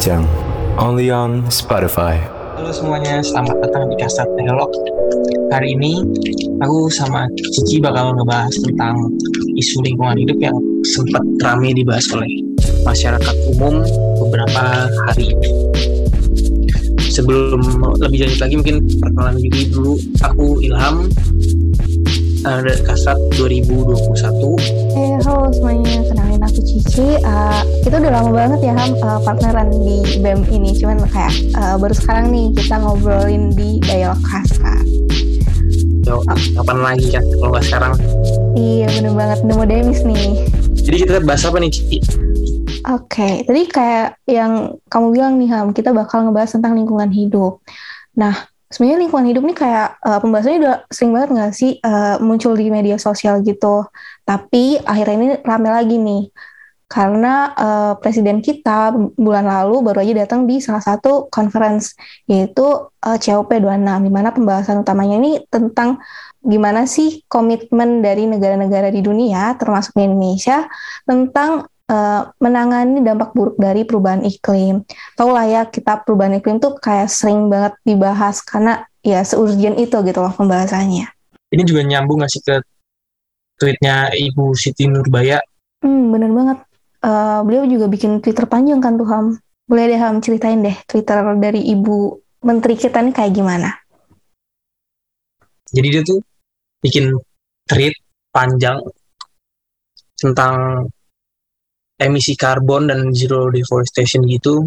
Bincang, only on Spotify. Halo semuanya, selamat datang di Kasat Dialog. Hari ini aku sama Cici bakal ngebahas tentang isu lingkungan hidup yang sempat ramai dibahas oleh masyarakat umum beberapa hari ini. Sebelum lebih lanjut lagi mungkin perkenalan diri dulu. Aku Ilham uh, Kasat 2021. Eh, halo semuanya, kenalin aku Cici. Uh, kita udah lama banget ya Ham uh, partneran di BEM ini, cuman kayak uh, baru sekarang nih kita ngobrolin di Dialog Kasat. Yo, kapan lagi kan kalau nggak sekarang? Iya bener banget, mau demis nih. Jadi kita bahas apa nih Cici? Oke, okay. tadi kayak yang kamu bilang nih Ham, kita bakal ngebahas tentang lingkungan hidup. Nah, sebenarnya lingkungan hidup nih kayak uh, pembahasannya udah sering banget nggak sih uh, muncul di media sosial gitu. Tapi akhirnya ini rame lagi nih karena uh, presiden kita bulan lalu baru aja datang di salah satu conference yaitu uh, COP26 di mana pembahasan utamanya ini tentang gimana sih komitmen dari negara-negara di dunia termasuk Indonesia tentang uh, menangani dampak buruk dari perubahan iklim. Tahu lah ya kita perubahan iklim tuh kayak sering banget dibahas karena ya seurgen itu gitu loh pembahasannya. Ini juga nyambung gak sih ke tweetnya Ibu Siti Nurbaya? Hmm, bener banget uh, beliau juga bikin Twitter panjang kan tuh Ham. Boleh deh Ham ceritain deh Twitter dari Ibu Menteri kita nih kayak gimana? Jadi dia tuh bikin tweet panjang tentang emisi karbon dan zero deforestation gitu.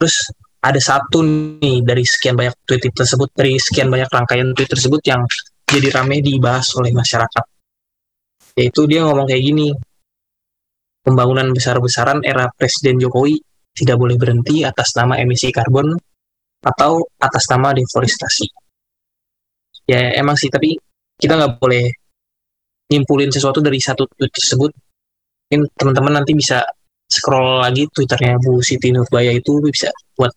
Terus ada satu nih dari sekian banyak tweet tersebut, dari sekian banyak rangkaian tweet tersebut yang jadi rame dibahas oleh masyarakat. Yaitu dia ngomong kayak gini, pembangunan besar-besaran era Presiden Jokowi tidak boleh berhenti atas nama emisi karbon atau atas nama deforestasi. Ya emang sih, tapi kita nggak boleh nyimpulin sesuatu dari satu tweet tersebut. Mungkin teman-teman nanti bisa scroll lagi twitternya Bu Siti Nurbaya itu bisa buat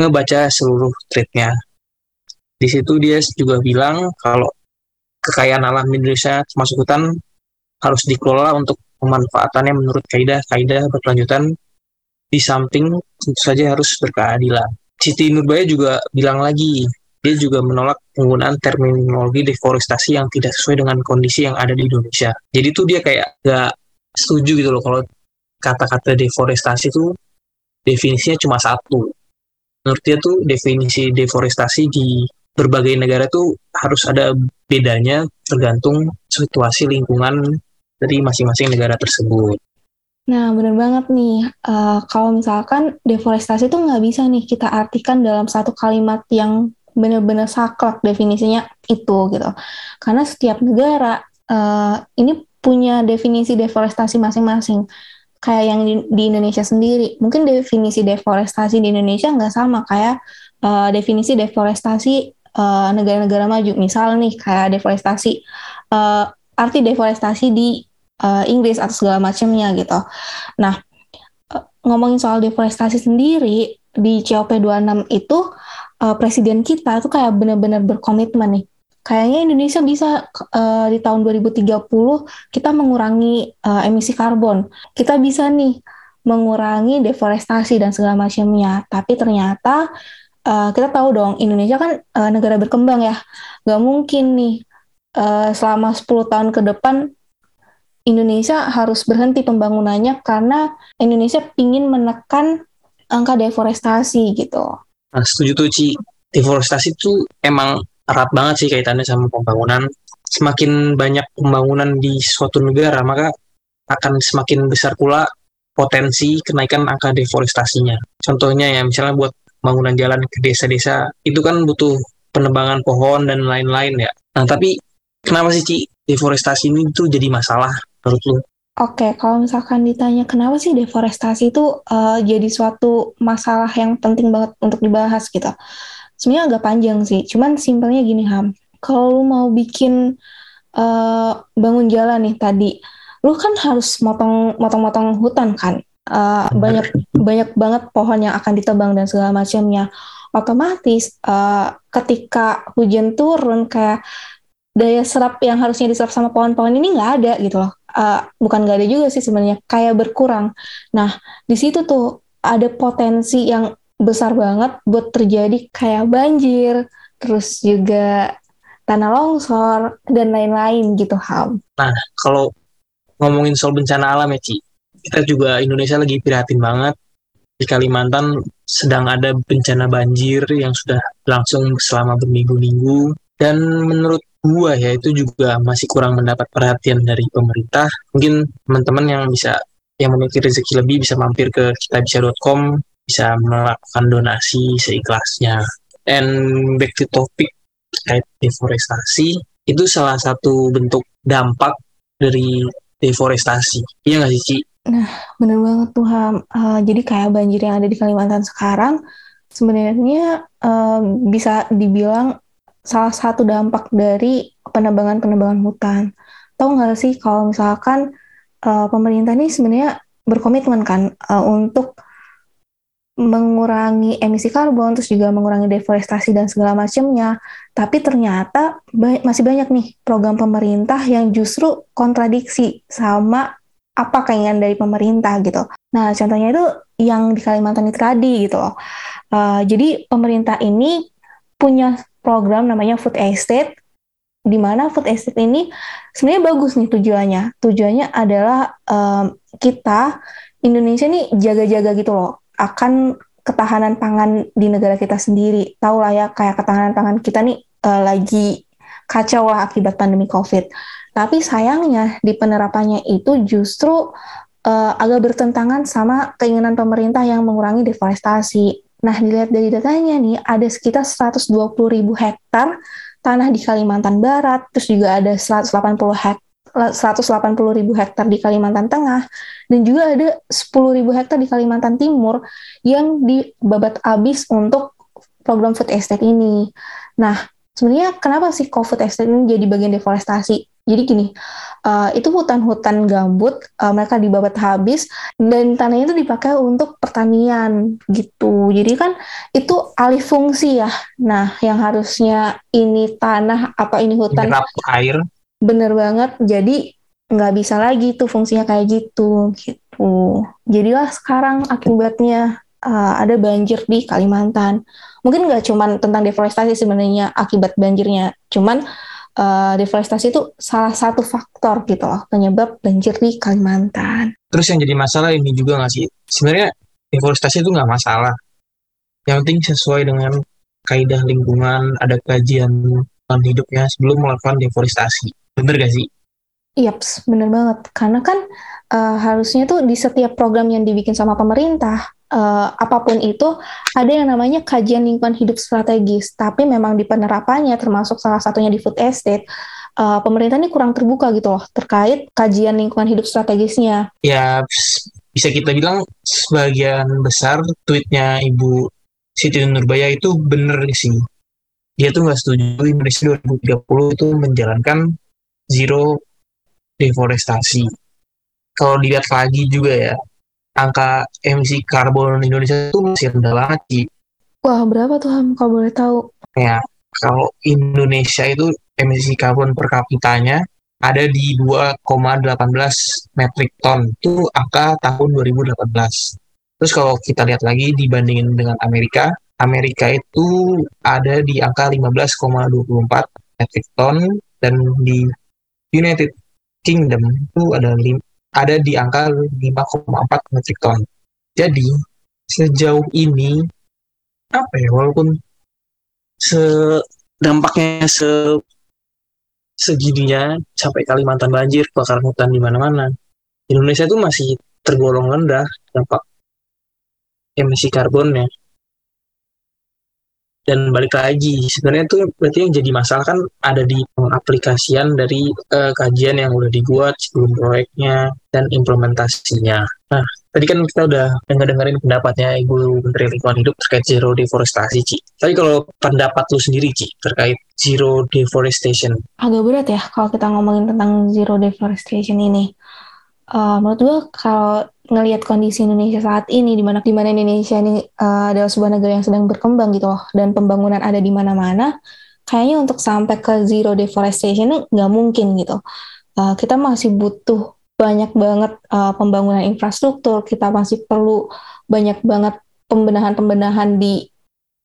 ngebaca seluruh tweetnya. Di situ dia juga bilang kalau kekayaan alam Indonesia termasuk hutan harus dikelola untuk pemanfaatannya menurut kaidah-kaidah berkelanjutan di samping tentu saja harus berkeadilan. Siti Nurbaya juga bilang lagi, dia juga menolak penggunaan terminologi deforestasi yang tidak sesuai dengan kondisi yang ada di Indonesia. Jadi tuh dia kayak gak setuju gitu loh kalau kata-kata deforestasi itu definisinya cuma satu. Menurut dia tuh definisi deforestasi di berbagai negara tuh harus ada bedanya tergantung situasi lingkungan dari masing-masing negara tersebut. Nah, benar banget nih. Uh, kalau misalkan deforestasi itu nggak bisa nih kita artikan dalam satu kalimat yang benar-benar saklek definisinya itu gitu. Karena setiap negara uh, ini punya definisi deforestasi masing-masing. Kayak yang di, di Indonesia sendiri, mungkin definisi deforestasi di Indonesia nggak sama kayak uh, definisi deforestasi negara-negara uh, maju. Misal nih kayak deforestasi, uh, arti deforestasi di uh, Inggris atau segala macamnya gitu. Nah, ngomongin soal deforestasi sendiri di COP26 itu uh, presiden kita tuh kayak benar-benar berkomitmen nih. Kayaknya Indonesia bisa uh, di tahun 2030 kita mengurangi uh, emisi karbon. Kita bisa nih mengurangi deforestasi dan segala macamnya. Tapi ternyata uh, kita tahu dong Indonesia kan uh, negara berkembang ya. Gak mungkin nih uh, selama 10 tahun ke depan Indonesia harus berhenti pembangunannya karena Indonesia ingin menekan angka deforestasi gitu. Nah, setuju tuh Ci. Deforestasi itu emang erat banget sih kaitannya sama pembangunan. Semakin banyak pembangunan di suatu negara, maka akan semakin besar pula potensi kenaikan angka deforestasinya. Contohnya ya, misalnya buat bangunan jalan ke desa-desa, itu kan butuh penebangan pohon dan lain-lain ya. Nah, tapi kenapa sih Ci deforestasi ini tuh jadi masalah menurut lu? Oke, kalau misalkan ditanya kenapa sih deforestasi itu uh, jadi suatu masalah yang penting banget untuk dibahas gitu. Sebenarnya agak panjang sih, cuman simpelnya gini Ham. Kalau lu mau bikin uh, bangun jalan nih tadi, lu kan harus motong motong-motong hutan kan. Uh, banyak banyak banget pohon yang akan ditebang dan segala macamnya. Otomatis uh, ketika hujan turun kayak daya serap yang harusnya diserap sama pohon-pohon ini nggak ada gitu loh uh, bukan gak ada juga sih sebenarnya kayak berkurang. Nah di situ tuh ada potensi yang besar banget buat terjadi kayak banjir, terus juga tanah longsor dan lain-lain gitu Ham. Nah, kalau ngomongin soal bencana alam ya Ci, kita juga Indonesia lagi prihatin banget di Kalimantan sedang ada bencana banjir yang sudah langsung selama berminggu-minggu dan menurut gua ya itu juga masih kurang mendapat perhatian dari pemerintah. Mungkin teman-teman yang bisa yang memiliki rezeki lebih bisa mampir ke kitabisa.com bisa melakukan donasi seikhlasnya. And back to topic terkait deforestasi itu salah satu bentuk dampak dari deforestasi. Iya nggak sih, Ci? Nah, bener banget tuh. Uh, jadi kayak banjir yang ada di Kalimantan sekarang sebenarnya uh, bisa dibilang salah satu dampak dari penebangan-penebangan hutan. Tahu nggak sih kalau misalkan uh, pemerintah ini sebenarnya berkomitmen kan uh, untuk mengurangi emisi karbon, terus juga mengurangi deforestasi dan segala macamnya. Tapi ternyata ba masih banyak nih program pemerintah yang justru kontradiksi sama apa keinginan dari pemerintah gitu. Nah, contohnya itu yang di Kalimantan itu tadi gitu loh. Uh, jadi pemerintah ini punya program namanya Food Estate, di mana Food Estate ini sebenarnya bagus nih tujuannya. Tujuannya adalah um, kita Indonesia nih jaga-jaga gitu loh akan ketahanan pangan di negara kita sendiri. Tahu lah ya kayak ketahanan pangan kita nih uh, lagi kacau lah akibat pandemi COVID. Tapi sayangnya di penerapannya itu justru uh, agak bertentangan sama keinginan pemerintah yang mengurangi deforestasi. Nah, dilihat dari datanya nih, ada sekitar 120 ribu hektar tanah di Kalimantan Barat, terus juga ada 180 hektar 180 ribu hektar di Kalimantan Tengah, dan juga ada 10 ribu hektar di Kalimantan Timur yang dibabat habis untuk program food estate ini. Nah, sebenarnya kenapa sih kok food estate ini jadi bagian deforestasi? Jadi gini, uh, itu hutan-hutan gambut, uh, mereka dibabat habis, dan tanahnya itu dipakai untuk pertanian gitu. Jadi kan itu alih fungsi ya. Nah, yang harusnya ini tanah apa ini hutan? Menyerap air Bener banget. Jadi nggak bisa lagi tuh fungsinya kayak gitu gitu. Jadilah sekarang akibatnya uh, ada banjir di Kalimantan. Mungkin nggak cuman tentang deforestasi sebenarnya akibat banjirnya, cuman uh, deforestasi itu salah satu faktor gitu loh penyebab banjir di Kalimantan. Terus yang jadi masalah ini juga nggak sih? Sebenarnya deforestasi itu nggak masalah. Yang penting sesuai dengan kaidah lingkungan, ada kajian hidupnya sebelum melakukan deforestasi. Bener gak sih? Yaps, bener banget. Karena kan uh, harusnya tuh di setiap program yang dibikin sama pemerintah, uh, apa pun itu, ada yang namanya kajian lingkungan hidup strategis. Tapi memang di penerapannya, termasuk salah satunya di food estate, uh, pemerintah ini kurang terbuka gitu loh, terkait kajian lingkungan hidup strategisnya. Ya, bisa kita bilang sebagian besar tweetnya Ibu Siti Nurbaya itu bener sih. Dia tuh nggak setuju Indonesia 2030 itu menjalankan zero deforestasi. Kalau dilihat lagi juga ya, angka emisi karbon Indonesia itu masih rendah banget sih. Wah, berapa tuh Ham, kalau boleh tahu? Ya, kalau Indonesia itu emisi karbon per kapitanya ada di 2,18 metrik ton. Itu angka tahun 2018. Terus kalau kita lihat lagi dibandingin dengan Amerika, Amerika itu ada di angka 15,24 metrik ton dan di United Kingdom itu ada lim, ada di angka 5,4 metric ton. Jadi sejauh ini apa ya walaupun se dampaknya se segininya sampai Kalimantan banjir kebakaran hutan di mana-mana Indonesia itu masih tergolong rendah dampak emisi karbonnya dan balik lagi sebenarnya itu berarti yang jadi masalah kan ada di pengaplikasian dari uh, kajian yang udah dibuat sebelum proyeknya dan implementasinya. Nah, tadi kan kita udah denger dengerin pendapatnya Ibu Menteri Lingkungan Hidup terkait zero deforestasi, Ci. Tapi kalau pendapat lu sendiri, Ci, terkait zero deforestation? Agak berat ya kalau kita ngomongin tentang zero deforestation ini. Uh, menurut gue kalau ngelihat kondisi Indonesia saat ini di mana di mana Indonesia ini uh, adalah sebuah negara yang sedang berkembang gitu loh dan pembangunan ada di mana-mana kayaknya untuk sampai ke zero deforestation itu nggak mungkin gitu uh, kita masih butuh banyak banget uh, pembangunan infrastruktur, kita masih perlu banyak banget pembenahan-pembenahan di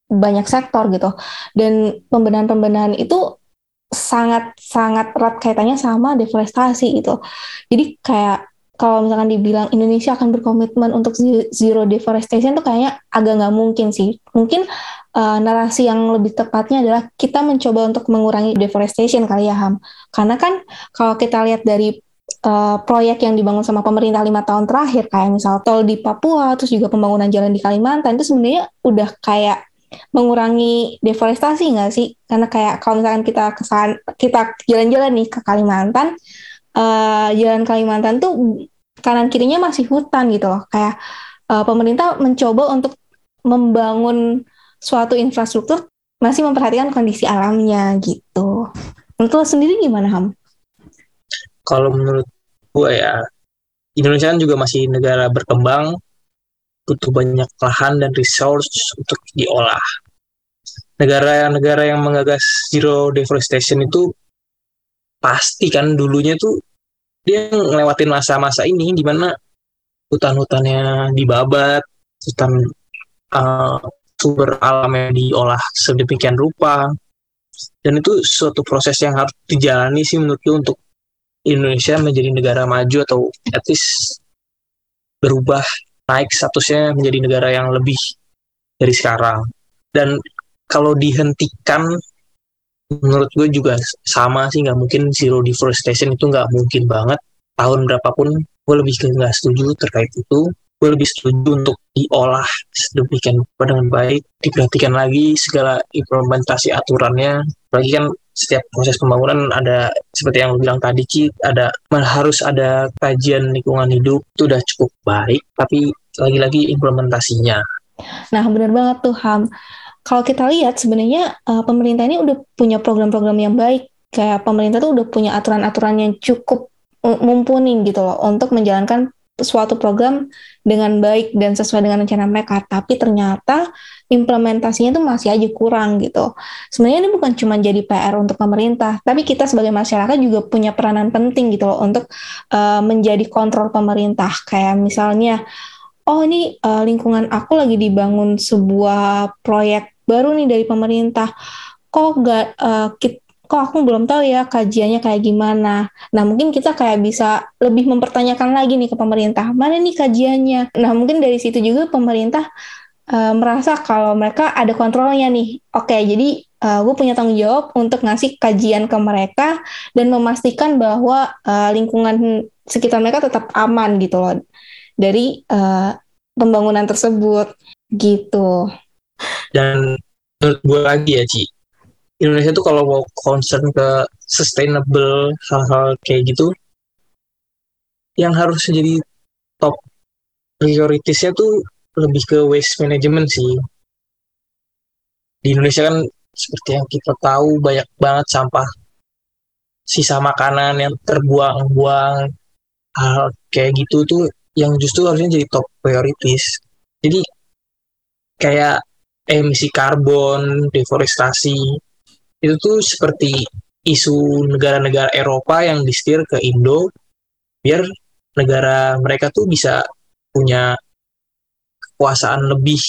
banyak sektor gitu. Dan pembenahan-pembenahan itu sangat sangat erat kaitannya sama deforestasi gitu. Jadi kayak kalau misalkan dibilang Indonesia akan berkomitmen untuk zero deforestation itu kayaknya agak nggak mungkin sih. Mungkin uh, narasi yang lebih tepatnya adalah kita mencoba untuk mengurangi deforestation kali ya Ham. Karena kan kalau kita lihat dari uh, proyek yang dibangun sama pemerintah lima tahun terakhir kayak misal tol di Papua, terus juga pembangunan jalan di Kalimantan itu sebenarnya udah kayak mengurangi deforestasi nggak sih? Karena kayak kalau misalkan kita kesan kita jalan-jalan nih ke Kalimantan, uh, jalan Kalimantan tuh kanan kirinya masih hutan gitu loh. Kayak uh, pemerintah mencoba untuk membangun suatu infrastruktur masih memperhatikan kondisi alamnya gitu. Menurut lo sendiri gimana Ham? Kalau menurut gue ya Indonesia kan juga masih negara berkembang butuh banyak lahan dan resource untuk diolah. Negara-negara yang menggagas zero deforestation itu pasti kan dulunya tuh dia ngelewatin masa-masa ini di mana hutan-hutannya dibabat, hutan uh, sumber alamnya diolah sedemikian rupa. Dan itu suatu proses yang harus dijalani sih menurutku untuk Indonesia menjadi negara maju atau at least berubah naik statusnya menjadi negara yang lebih dari sekarang. Dan kalau dihentikan menurut gue juga sama sih nggak mungkin zero deforestation itu nggak mungkin banget. Tahun berapapun gue lebih ke nggak setuju terkait itu. Gue lebih setuju untuk diolah sedemikian dengan baik diperhatikan lagi segala implementasi aturannya. Apalagi kan setiap proses pembangunan ada seperti yang bilang tadi Ki ada harus ada kajian lingkungan hidup itu udah cukup baik tapi lagi-lagi implementasinya. Nah benar banget tuh Ham kalau kita lihat sebenarnya uh, pemerintah ini udah punya program-program yang baik. Kayak pemerintah tuh udah punya aturan-aturan yang cukup mumpuni gitu loh untuk menjalankan suatu program dengan baik dan sesuai dengan rencana mereka. Tapi ternyata implementasinya tuh masih aja kurang gitu. Sebenarnya ini bukan cuma jadi PR untuk pemerintah, tapi kita sebagai masyarakat juga punya peranan penting gitu loh untuk uh, menjadi kontrol pemerintah. Kayak misalnya, oh ini uh, lingkungan aku lagi dibangun sebuah proyek baru nih dari pemerintah kok gak uh, kit, kok aku belum tahu ya kajiannya kayak gimana. Nah mungkin kita kayak bisa lebih mempertanyakan lagi nih ke pemerintah mana nih kajiannya. Nah mungkin dari situ juga pemerintah uh, merasa kalau mereka ada kontrolnya nih. Oke jadi uh, gue punya tanggung jawab untuk ngasih kajian ke mereka dan memastikan bahwa uh, lingkungan sekitar mereka tetap aman gitu loh dari uh, pembangunan tersebut gitu. Dan menurut gue lagi ya Ci, Indonesia tuh kalau mau concern ke sustainable hal-hal kayak gitu, yang harus jadi top prioritasnya tuh lebih ke waste management sih. Di Indonesia kan seperti yang kita tahu banyak banget sampah sisa makanan yang terbuang-buang hal kayak gitu tuh yang justru harusnya jadi top prioritas. Jadi kayak emisi karbon, deforestasi, itu tuh seperti isu negara-negara Eropa yang disetir ke Indo, biar negara mereka tuh bisa punya kekuasaan lebih,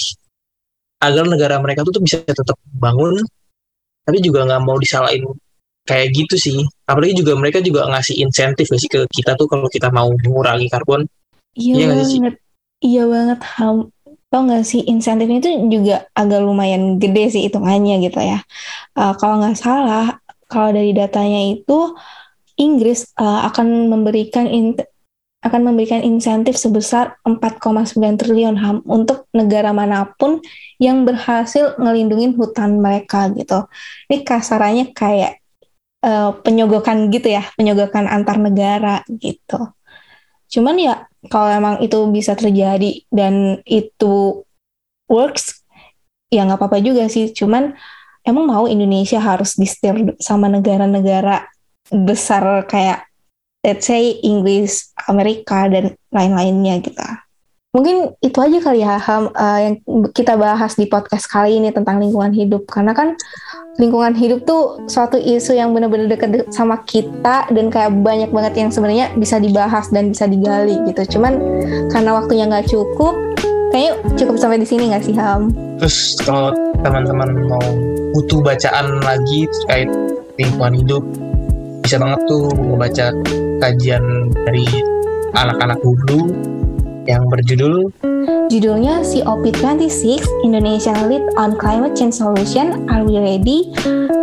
agar negara mereka tuh, tuh bisa tetap bangun, tapi juga nggak mau disalahin kayak gitu sih. Apalagi juga mereka juga ngasih insentif sih ke kita tuh kalau kita mau mengurangi karbon. Iya, iya banget. Iya banget, Ham tau nggak sih insentifnya itu juga agak lumayan gede sih hitungannya gitu ya. Uh, kalau nggak salah, kalau dari datanya itu Inggris uh, akan memberikan in, akan memberikan insentif sebesar 4,9 triliun HAM untuk negara mana pun yang berhasil ngelindungin hutan mereka gitu. Ini kasarannya kayak uh, penyogokan gitu ya, penyogokan antar negara gitu. Cuman ya kalau emang itu bisa terjadi dan itu works, ya nggak apa-apa juga sih. Cuman emang mau Indonesia harus disetir sama negara-negara besar kayak let's say Inggris, Amerika dan lain-lainnya gitu. Mungkin itu aja kali ya Ham eh, yang kita bahas di podcast kali ini tentang lingkungan hidup. Karena kan lingkungan hidup tuh suatu isu yang benar-benar deket sama kita dan kayak banyak banget yang sebenarnya bisa dibahas dan bisa digali gitu. Cuman karena waktunya nggak cukup kayaknya cukup sampai di sini nggak sih Ham? Terus kalau teman-teman mau butuh bacaan lagi terkait lingkungan hidup, bisa banget tuh membaca kajian dari anak-anak dulu yang berjudul Judulnya COP26 Indonesian Lead on Climate Change Solution Are We Ready?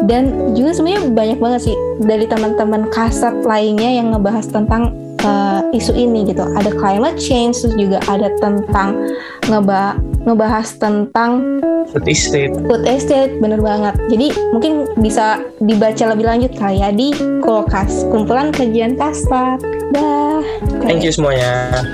Dan juga sebenarnya banyak banget sih dari teman-teman kasat lainnya yang ngebahas tentang uh, isu ini gitu. Ada climate change, terus juga ada tentang ngeba ngebahas tentang food estate. food estate, bener banget. Jadi mungkin bisa dibaca lebih lanjut kali ya di Kulkas, kumpulan kajian kasat. Dah. Thank you semuanya.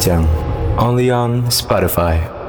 Bincang, only on Spotify.